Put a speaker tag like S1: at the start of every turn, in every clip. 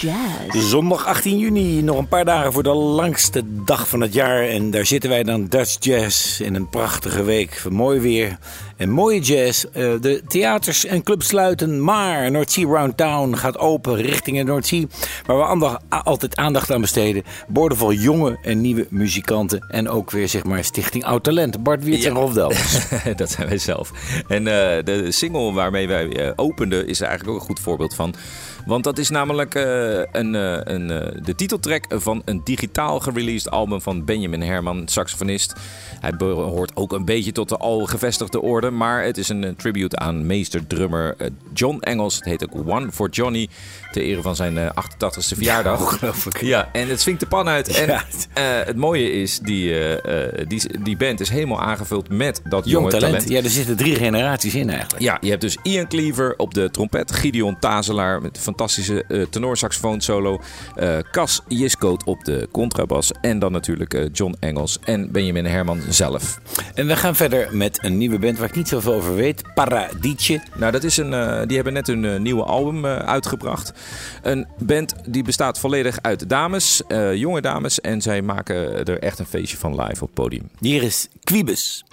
S1: Jazz.
S2: Zondag 18 juni, nog een paar dagen voor de langste dag van het jaar. En daar zitten wij dan Dutch Jazz in een prachtige week. Mooi weer en mooie jazz. Eh, de theaters en clubs sluiten, maar Noordzee Round Town gaat open richting het Noordzee. Waar we aandacht, altijd aandacht aan besteden. Boordevol jonge en nieuwe muzikanten. En ook weer zeg maar Stichting Oud Talent. Bart Wiert en Rolf
S3: dat zijn wij zelf. En eh, de single waarmee wij uh, openden is er eigenlijk ook een goed voorbeeld van. Want dat is namelijk uh, een, een, de titeltrack van een digitaal gereleased album van Benjamin Herman, saxofonist. Hij behoort ook een beetje tot de al gevestigde orde, maar het is een tribute aan meester-drummer John Engels. Het heet ook One for Johnny, ter ere van zijn 88ste verjaardag.
S2: Ongelooflijk.
S3: Ja, en het swingt de pan uit. En ja. het mooie is, die, die, die band is helemaal aangevuld met dat
S2: Jong
S3: jonge
S2: talent.
S3: talent.
S2: Ja, er zitten drie generaties in eigenlijk.
S3: Ja, je hebt dus Ian Cleaver op de trompet, Gideon Tazelaar met fantastische uh, tenorsaxofoon solo, uh, Cas Jiskoot op de contrabas en dan natuurlijk uh, John Engels en Benjamin Herman zelf.
S2: En we gaan verder met een nieuwe band waar ik niet zoveel over weet, Paradietje.
S3: Nou, dat is een, die hebben net een nieuwe album uitgebracht. Een band die bestaat volledig uit dames, jonge dames en zij maken er echt een feestje van live op het podium.
S2: Hier is Quibus.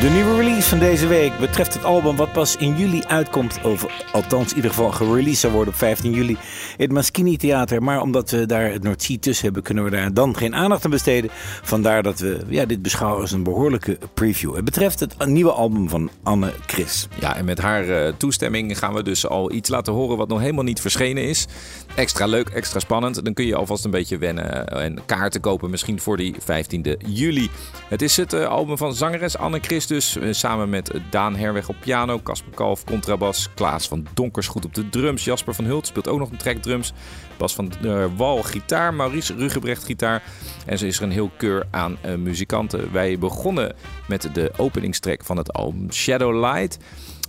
S2: De nieuwe release van deze week betreft het album wat pas in juli uitkomt. Of althans in ieder geval gereleased zou worden op 15 juli het Maschini Theater. Maar omdat we daar het Noordzee tussen hebben, kunnen we daar dan geen aandacht aan besteden. Vandaar dat we ja, dit beschouwen als een behoorlijke preview. Het betreft het nieuwe album van Anne Chris.
S1: Ja, en met haar eh, toestemming gaan we dus al iets laten horen wat nog helemaal niet verschenen is. Extra leuk, extra spannend. Dan kun je alvast een beetje wennen en kaarten kopen misschien voor die 15e juli. Het is het eh, album van zangeres Anne Chris dus. eh, samen met Daan Herweg op piano, Casper Kalf contrabas, Klaas van Donkersgoed op de drums, Jasper van Hult speelt ook nog een track drums, Bas van der Wal gitaar, Maurice Ruggebrecht gitaar. En zo is er een heel keur aan eh, muzikanten. Wij begonnen met de openingstrack van het album Shadow Light.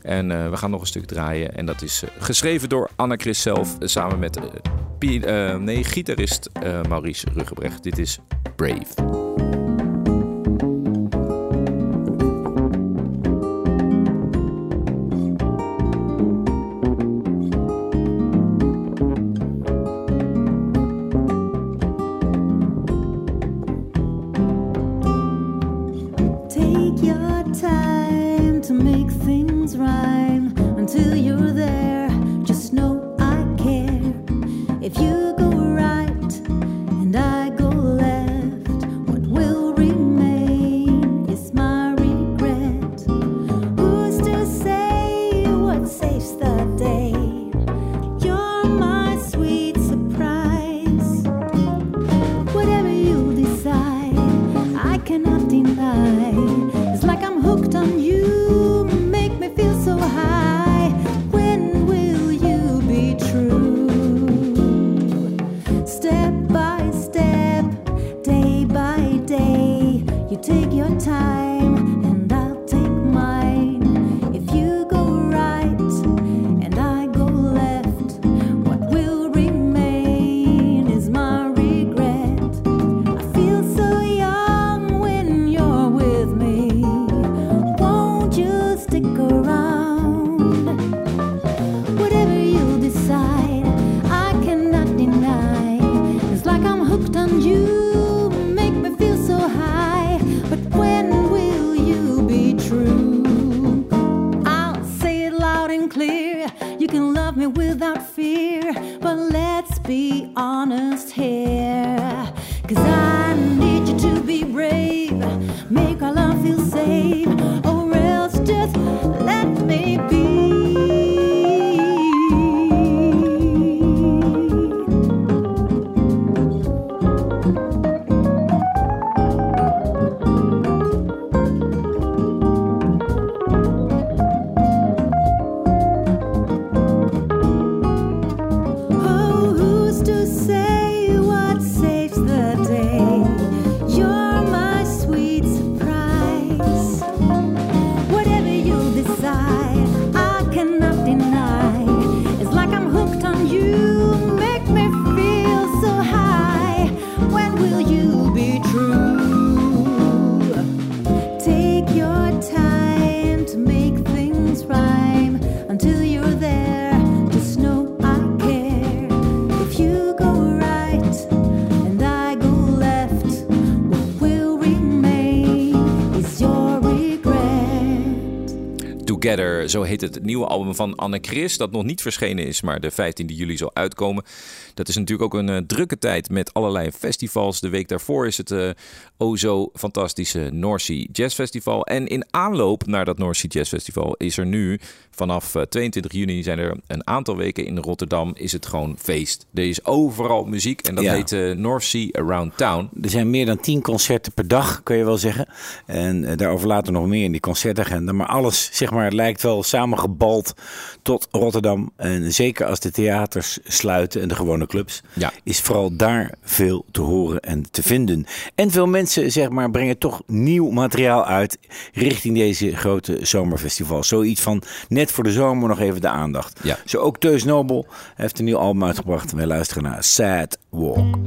S1: En eh, we gaan nog een stuk draaien. En dat is eh, geschreven door Anna Chris zelf. eh, samen met eh, eh, nee, gitarist eh, Maurice Ruggebrecht. Dit is Brave. Together, zo heet het nieuwe album van Anne Chris, dat nog niet verschenen is, maar de 15e juli zal uitkomen. Dat is natuurlijk ook een eh, drukke tijd met allerlei festivals. De week daarvoor is het eh o zo fantastische North Sea Jazz Festival. En in aanloop naar dat North Sea Jazz Festival is er nu, vanaf eh, 22 juni zijn er een aantal weken in Rotterdam, is het gewoon feest. Er is overal muziek en dat
S2: Ja.
S1: heet eh, North Sea Around Town.
S2: Er zijn meer dan tien concerten per dag, kun je wel zeggen. En eh, daarover later nog meer in die concertagenda. Maar alles, zeg maar, lijkt wel samengebald tot Rotterdam. En zeker als de theaters sluiten en de gewone clubs,
S1: Ja.
S2: is vooral daar veel te horen en te vinden. En veel mensen, zeg maar, brengen toch nieuw materiaal uit richting deze grote zomerfestivals. Zoiets van net voor de zomer nog even de aandacht.
S1: Ja.
S2: Zo ook Teus Nobel heeft een nieuw album uitgebracht. Wij luisteren naar Sad Walk.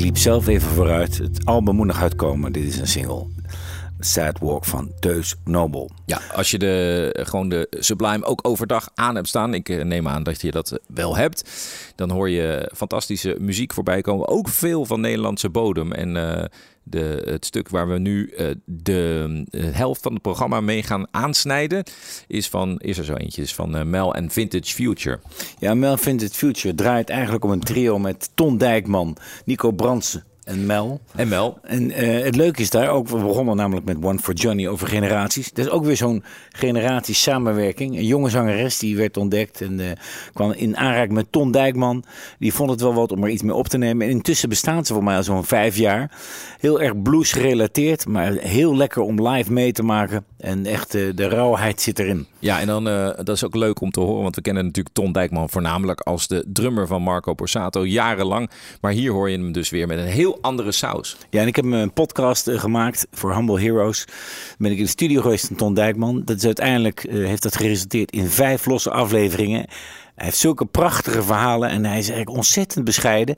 S2: Ik liep zelf even vooruit. Het album moet nog uitkomen. Dit is een single. Sad Walk van Teus Nobel.
S3: Ja, als je de, gewoon de Sublime ook overdag aan hebt staan. Ik eh, neem aan dat je dat eh, wel hebt. Dan hoor je fantastische muziek voorbij komen. Ook veel van Nederlandse bodem. En eh, de, het stuk waar we nu de helft van het programma mee gaan aansnijden... is, van, is er zo eentje, is van Mel en Vintage Future.
S2: Ja, Mel Vintage Future draait eigenlijk om een trio met Ton Dijkman, Nico Brandsen en Mel.
S3: En Mel,
S2: En eh, het leuke is daar ook, we begonnen namelijk met One for Johnny over generaties. Dat is ook weer zo'n generaties samenwerking. Een jonge zangeres die werd ontdekt en eh, kwam in aanraking met Ton Dijkman. Die vond het wel wat om er iets mee op te nemen. En intussen bestaan ze voor mij al zo'n vijf jaar. Heel erg blues gerelateerd, maar heel lekker om live mee te maken. En echt eh, de rauwheid zit erin.
S3: Ja, en dan, dat is ook leuk om te horen, want we kennen natuurlijk Ton Dijkman voornamelijk als de drummer van Marco Borsato jarenlang. Maar hier hoor je hem dus weer met een heel andere saus.
S4: Ja, en ik heb een podcast eh, gemaakt voor Humble Heroes. Dan ben ik in de studio geweest van Ton Dijkman. Dat is uiteindelijk, eh, heeft dat geresulteerd in vijf losse afleveringen. Hij heeft zulke prachtige verhalen en hij is eigenlijk ontzettend bescheiden.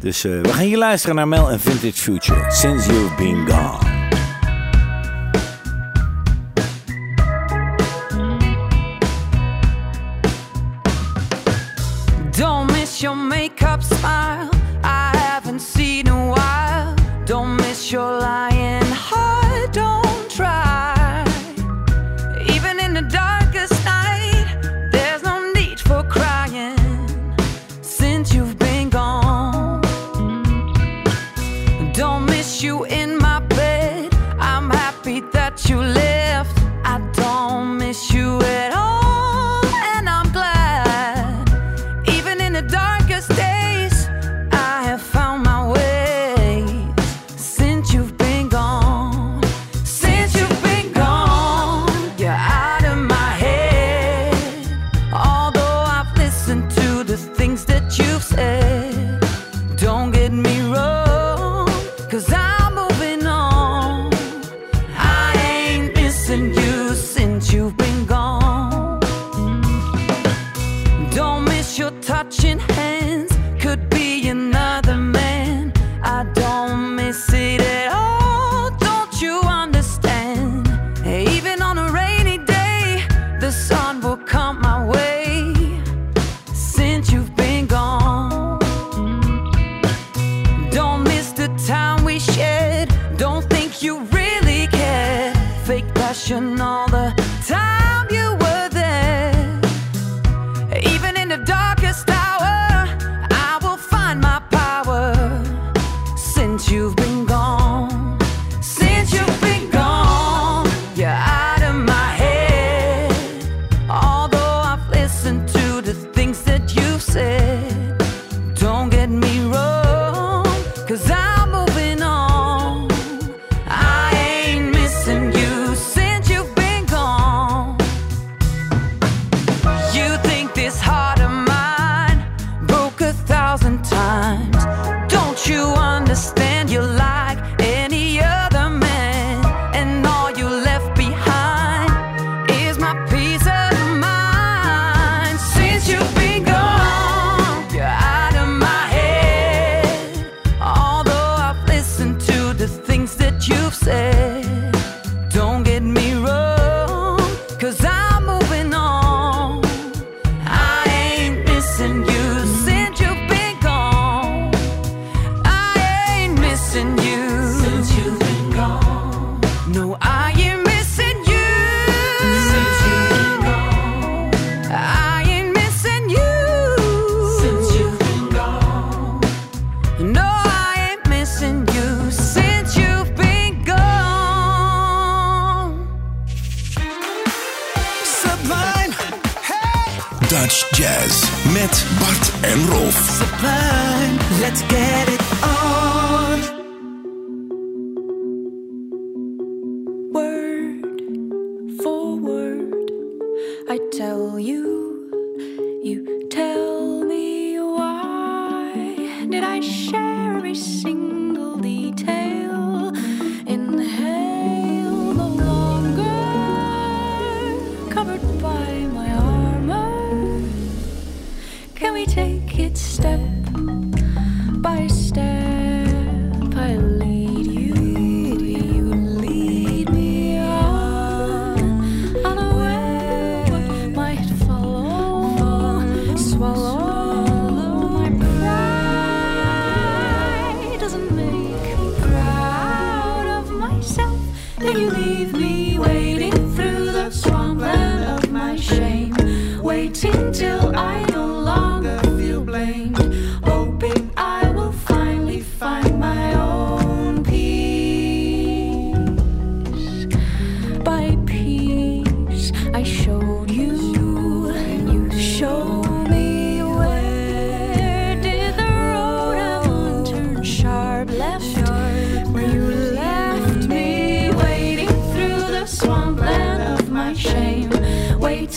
S4: Dus eh, we gaan hier luisteren naar Mel en Vintage Future. Since you've been gone.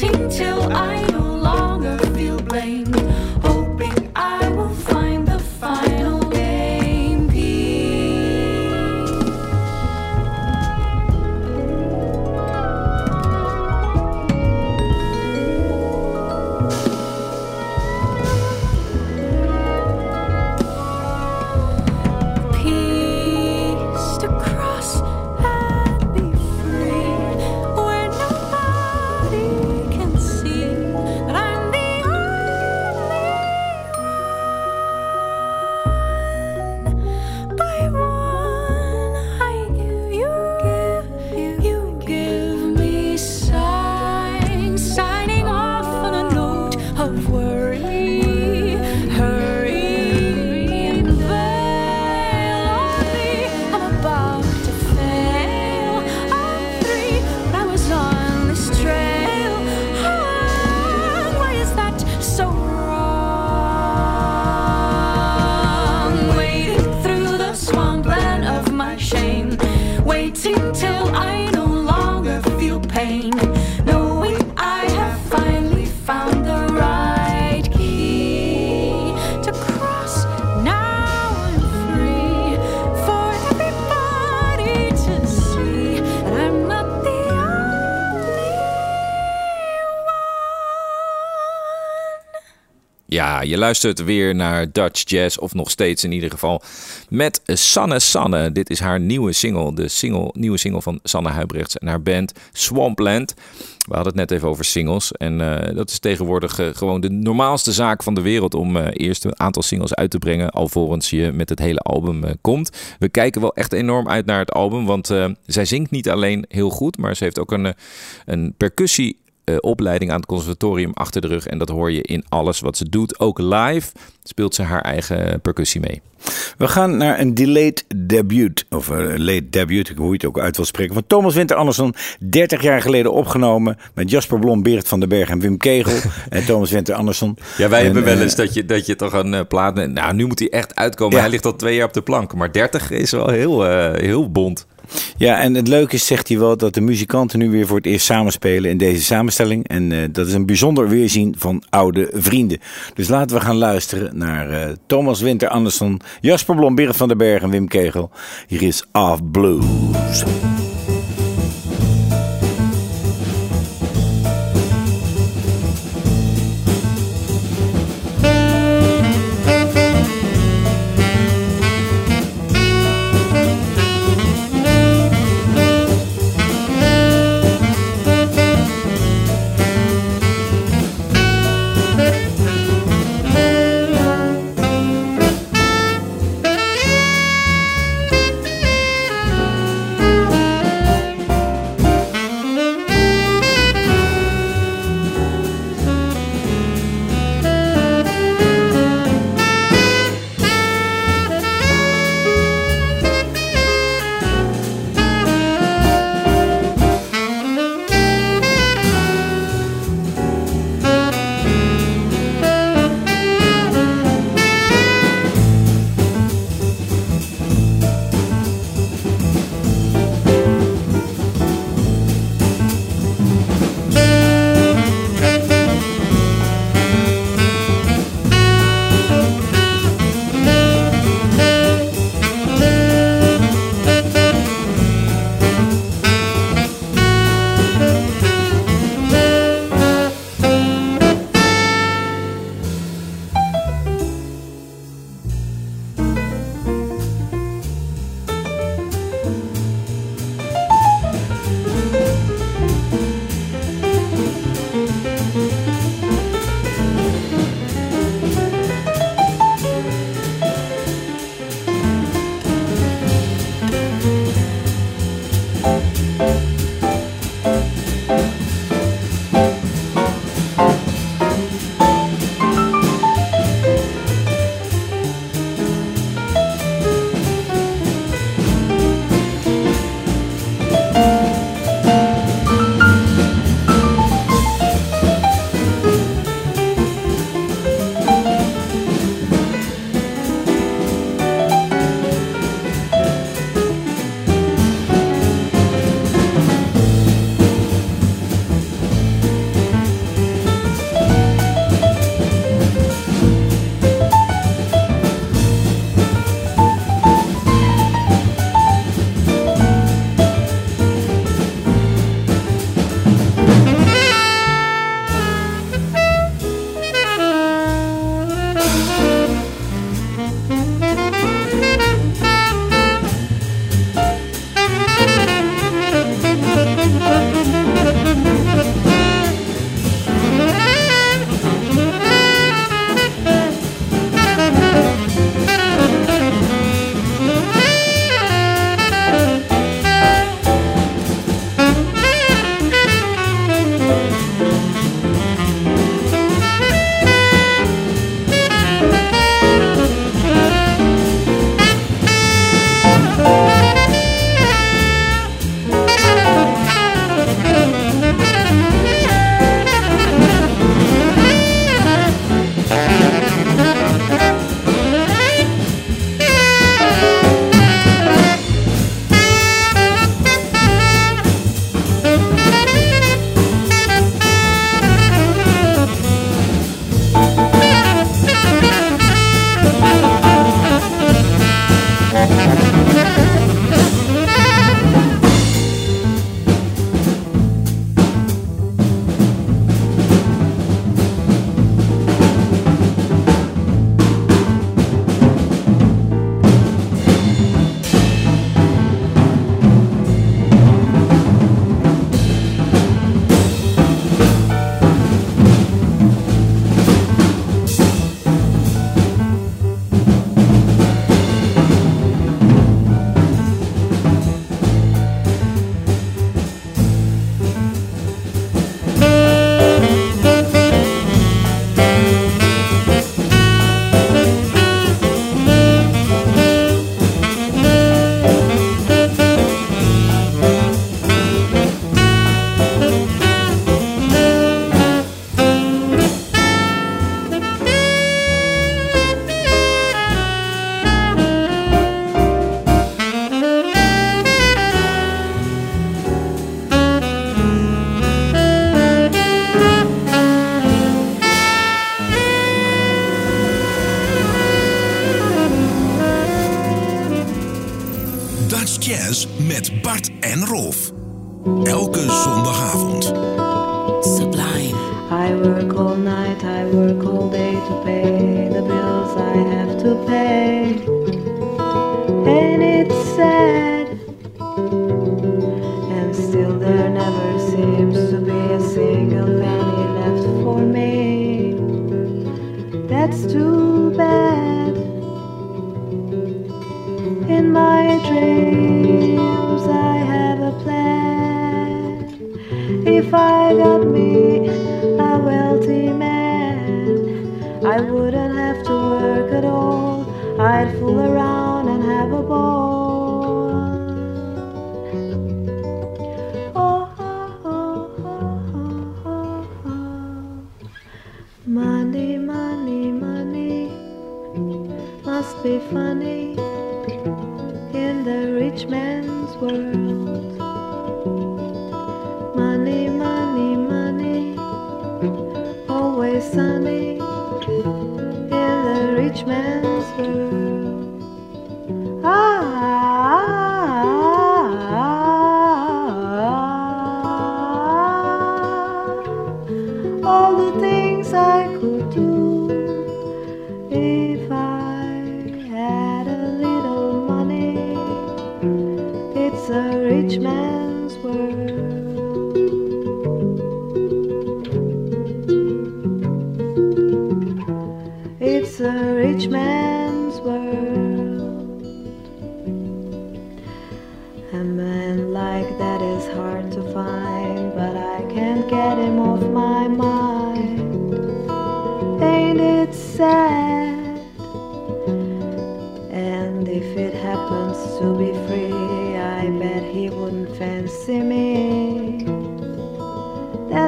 S5: waiting till I no longer feel
S3: blame. Je luistert weer naar Dutch Jazz, of nog steeds in ieder geval, met Sanne Sanne. Dit is haar nieuwe single, de single, nieuwe single van Sanne Huibrechts en haar band Swampland. We hadden het net even over singles en eh, dat is tegenwoordig eh, gewoon de normaalste zaak van de wereld om eh, eerst een aantal singles uit te brengen alvorens je met het hele album komt. We kijken wel echt enorm uit naar het album, want zij zingt niet alleen heel goed, maar ze heeft ook een, een percussie eh, opleiding aan het conservatorium achter de rug. En dat hoor je in alles wat ze doet. Ook live speelt ze haar eigen percussie mee.
S2: We gaan naar een delayed debuut. Of een late debuut, hoe je het ook uit wil spreken. Van Thomas Winter Andersson. 30 jaar geleden opgenomen. Met Jasper Blom, Beert van den Berg en Wim Kegel. en Thomas Winter Andersson.
S3: Ja, wij
S2: En,
S3: hebben wel
S2: eh,
S3: eens dat je, dat je toch een eh, plaat... Nou, nu moet hij echt uitkomen.
S2: Ja.
S3: Hij ligt al twee jaar op de plank. Maar 30 is wel heel, eh, heel bond.
S2: Ja, en het leuke is, zegt hij wel, dat de muzikanten nu weer voor het eerst samenspelen in deze samenstelling. En eh, dat is een bijzonder weerzien van oude vrienden. Dus laten we gaan luisteren naar eh, Thomas Winter Andersson, Jasper Blom, Beert van den Berg en Wim Kegel. Hier is Off Blues.
S6: Jazz met Bart en Rolf. Elke zondagavond.
S7: Sublime.
S8: I work all night, I work all day to pay the bills I have to pay. If I got me a wealthy man, I wouldn't have to work at all. I'd fool around and have a ball. Oh, oh, oh, oh, oh, oh. Money, money, money must be funny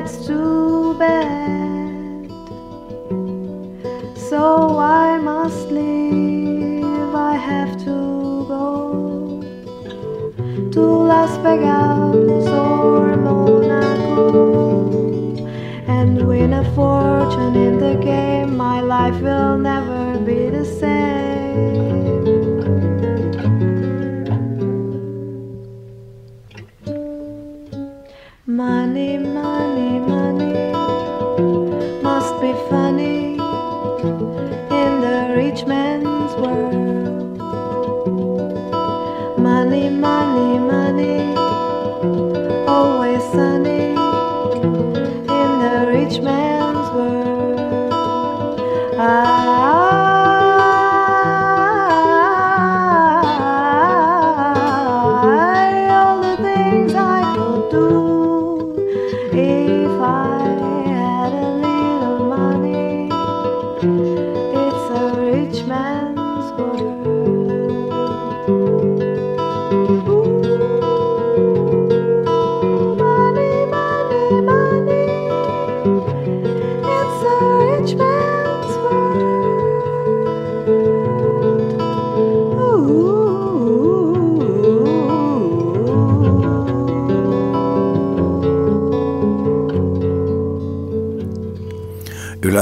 S8: That's too bad. So I must leave, I have to go to Las Vegas or Monaco and win a fortune in the game. My life will never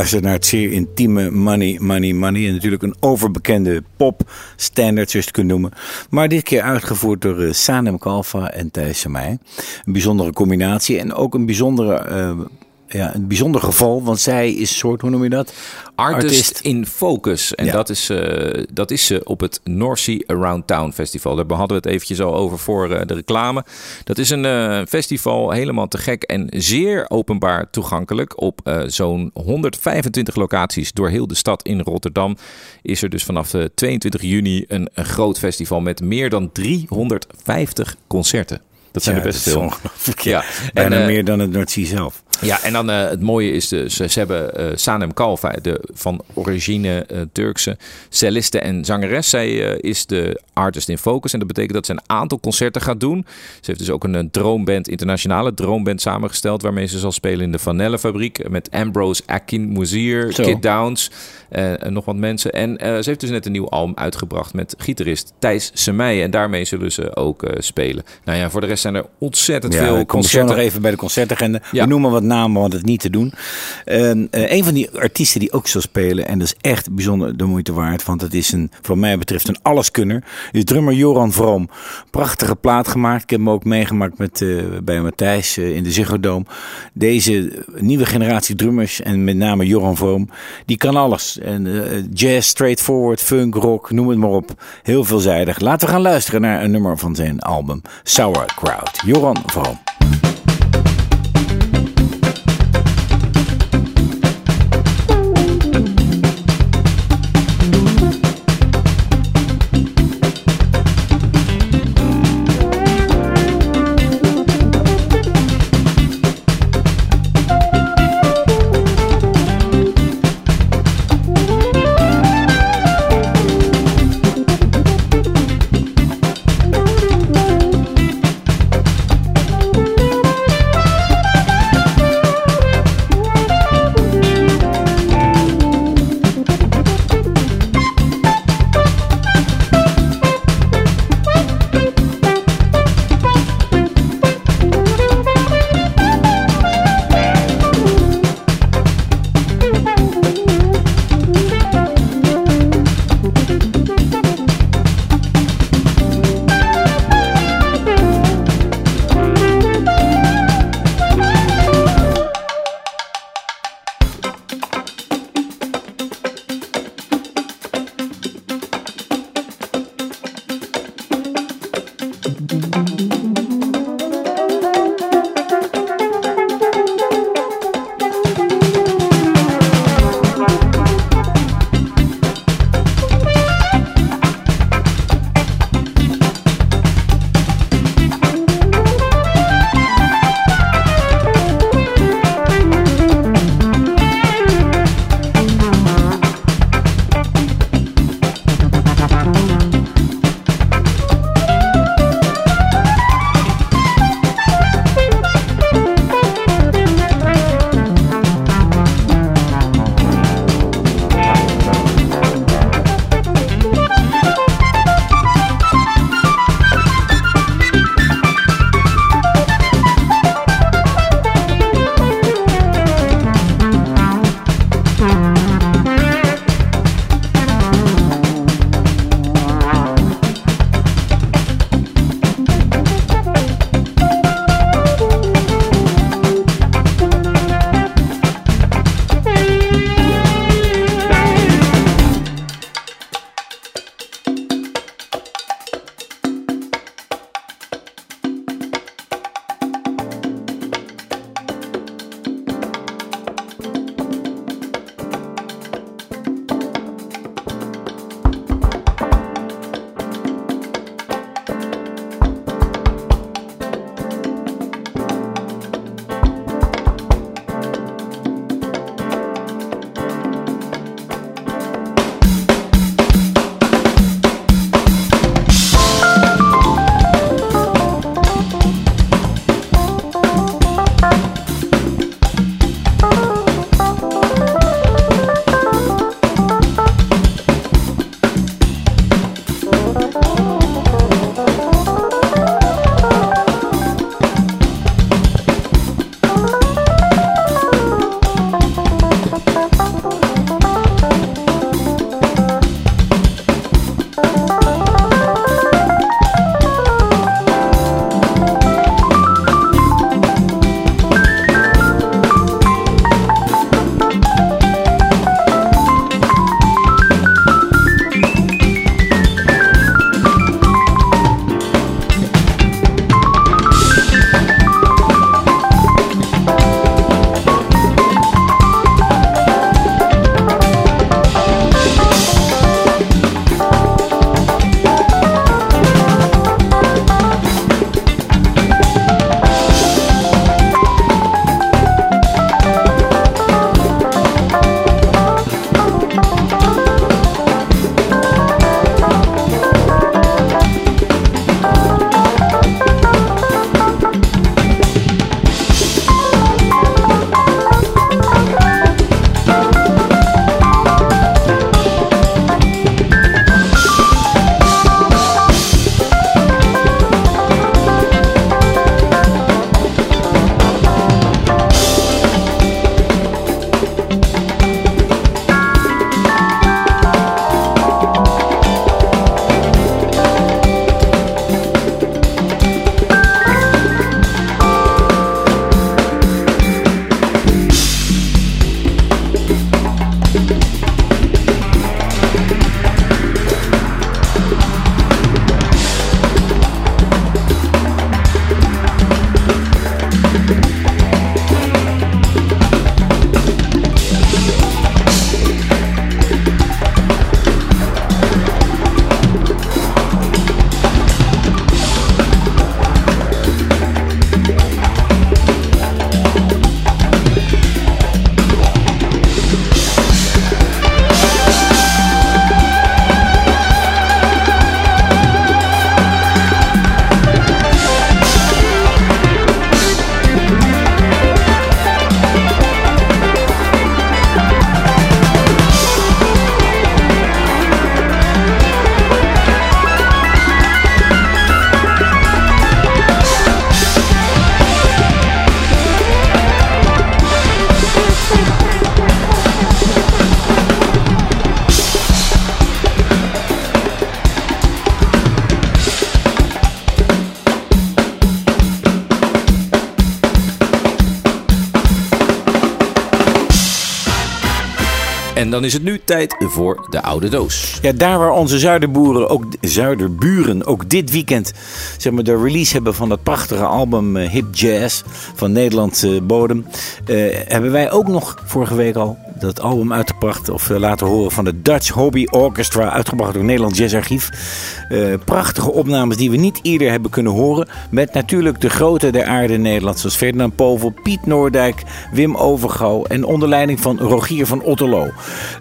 S2: U luistert naar het zeer intieme Money, Money, Money. En natuurlijk een overbekende pop-standard, zoals je het kunt noemen. Maar dit keer uitgevoerd door eh, Sanem Kalfa en Thijs Semij. Een bijzondere combinatie en ook een bijzondere... eh, ja, een bijzonder geval, want zij is soort, hoe noem je dat?
S3: Artist, in Focus. En
S2: Ja.
S3: dat is, eh, dat is ze op het North Sea Around Town Festival. Daar hadden we het eventjes al over voor eh, de reclame. Dat is een eh, festival helemaal te gek en zeer openbaar toegankelijk. Op eh, zo'n 125 locaties door heel de stad in Rotterdam is er dus vanaf de 22 juni een, een groot festival met meer dan 350 concerten. Dat zijn
S2: Ja,
S3: er best veel. Ja, en, eh,
S2: meer dan het Noordzee zelf.
S3: Ja, en dan eh, het mooie is dus, ze hebben eh, Sanem Kalfa, de van origine eh, Turkse celliste en zangeres. Zij eh, is de artist in focus en dat betekent dat ze een aantal concerten gaat doen. Ze heeft dus ook een, eh, droomband, internationale droomband samengesteld waarmee ze zal spelen in de Vanellenfabriek met Ambrose Akin Muzier. Kid Downs eh, en nog wat mensen. En eh, ze heeft dus net een nieuw album uitgebracht met gitarist Thijs Semij en daarmee zullen ze ook eh, spelen. Nou ja, voor de rest zijn er ontzettend
S2: Ja,
S3: veel
S2: ik kom zo
S3: concerten.
S2: nog even bij de concertagenda.
S3: Ja.
S2: We noemen wat wat namen het niet te doen. En, eh, een van die artiesten die ook zal spelen, en dat is echt bijzonder de moeite waard, want het is een, voor mij betreft een alleskunner, is drummer Joran Vroom. Prachtige plaat gemaakt. Ik heb hem ook meegemaakt met, eh, bij Matthijs eh, in de Ziggo Dome. Deze nieuwe generatie drummers, en met name Joran Vroom, die kan alles. En, jazz, straightforward, funk, rock, noem het maar op. Heel veelzijdig. Laten we gaan luisteren naar een nummer van zijn album Sauerkraut. Joran Vroom.
S3: En dan is het nu tijd voor de oude doos.
S2: Ja, daar waar onze zuiderboeren, ook, zuiderburen ook dit weekend zeg maar, de release hebben van dat prachtige album eh, Hip Jazz van Nederlandse bodem, eh, hebben wij ook nog vorige week al dat album uitgebracht of eh, laten horen van de Dutch Hobby Orchestra, uitgebracht door het Nederlands Jazzarchief. Eh, prachtige opnames die we niet eerder hebben kunnen horen, met natuurlijk de grote der aarde Nederland, zoals Ferdinand Povel, Piet Noordijk, Wim Overgouw en onder leiding van Rogier van Otterlo.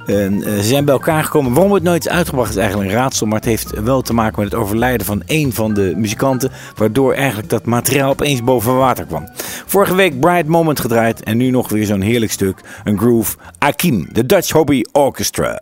S2: Eh, ze zijn bij elkaar gekomen. Waarom het nooit is uitgebracht is eigenlijk een raadsel, maar het heeft wel te maken met het overlijden van één van de muzikanten, waardoor eigenlijk dat materiaal opeens boven water kwam. Vorige week Bright Moment gedraaid en nu nog weer zo'n heerlijk stuk, een groove. Akim, de Dutch Hobby Orchestra.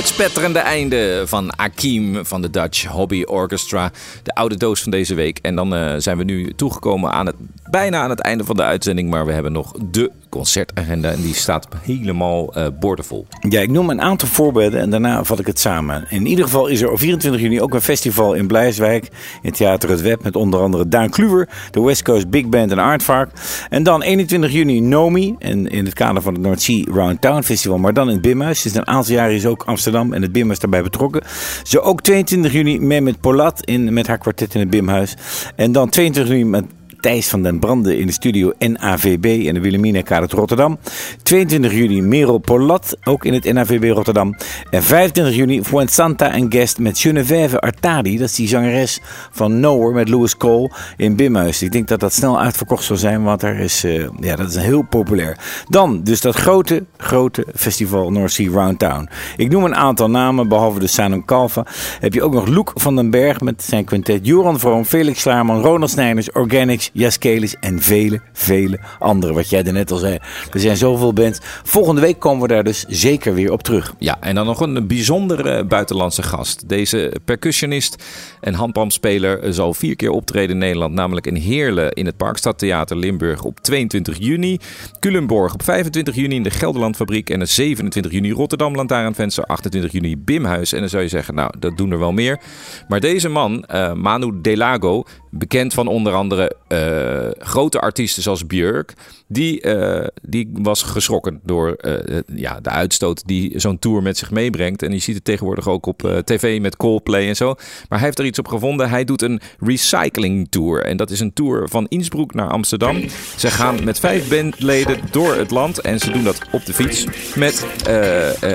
S3: Het spetterende einde van Akim van de Dutch Hobby Orchestra. De oude doos van deze week. En dan eh, zijn we nu toegekomen aan het bijna aan het einde van de uitzending, maar we hebben nog de concertagenda en die staat helemaal eh boordevol.
S2: Ja, ik noem een aantal voorbeelden en daarna vat ik het samen. In ieder geval is er op 24 juni ook een festival in Blijswijk. In Theater Het Web met onder andere Daan Kluwer, de West Coast Big Band en Aardvark. En dan 21 juni Nomi. En in het kader van het North Sea Round Town Festival. Maar dan in het Bimhuis. Sinds een aantal jaren is ook Amsterdam en het Bimhuis daarbij betrokken. Zo ook 22 juni Mehmet Polat in, met haar kwartet in het Bimhuis. En dan 22 juni met Thijs van den Branden in de studio NAVB in de Wilhelmina Rotterdam. 22 juni Merel Polat, ook in het NAVB Rotterdam. En 25 juni Fuensanta en Guest met Geneviève Artadi. Dat is die zangeres van Nowhere met Louis Cole in Bimhuis. Ik denk dat dat snel uitverkocht zal zijn, want daar is, eh, ja, dat is heel populair. Dan dus dat grote, grote festival North Sea Round Town. Ik noem een aantal namen, behalve de Sanum Calva. Heb je ook nog Loek van den Berg met zijn quintet. Joran Vroom, Felix Slaarman, Ronald Snijders, Organics, Jaskelis en vele, vele andere. Wat jij net al zei. Er zijn zoveel bands. Volgende week komen we daar dus zeker weer op terug.
S3: Ja, en dan nog een bijzondere buitenlandse gast. Deze percussionist en handpamspeler zal vier keer optreden in Nederland. Namelijk in Heerlen in het Parkstadtheater Limburg op 22 juni. Culemborg op 25 juni in de Gelderlandfabriek. En op 27 juni Rotterdam Lantaarnvenster. 28 juni Bimhuis. En dan zou je zeggen, nou, dat doen er wel meer. Maar deze man, eh, Manu Delago, bekend van onder andere eh, grote artiesten zoals Björk, die, eh, die was geschrokken door eh, ja, de uitstoot die zo'n tour met zich meebrengt. En je ziet het tegenwoordig ook op eh, tv met Coldplay en zo. Maar hij heeft er iets op gevonden. Hij doet een recycling tour. En dat is een tour van Innsbruck naar Amsterdam. Ze gaan met vijf bandleden door het land. En ze doen dat op de fiets. Met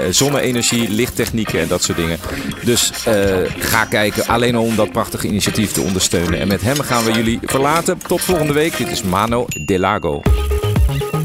S3: zonne-energie, lichttechnieken en dat soort dingen. Dus ga kijken. Alleen al om dat prachtige initiatief te ondersteunen. En met hem gaan we jullie verlaten. Tot volgende week. Dit is Mano Delago.
S6: Dutch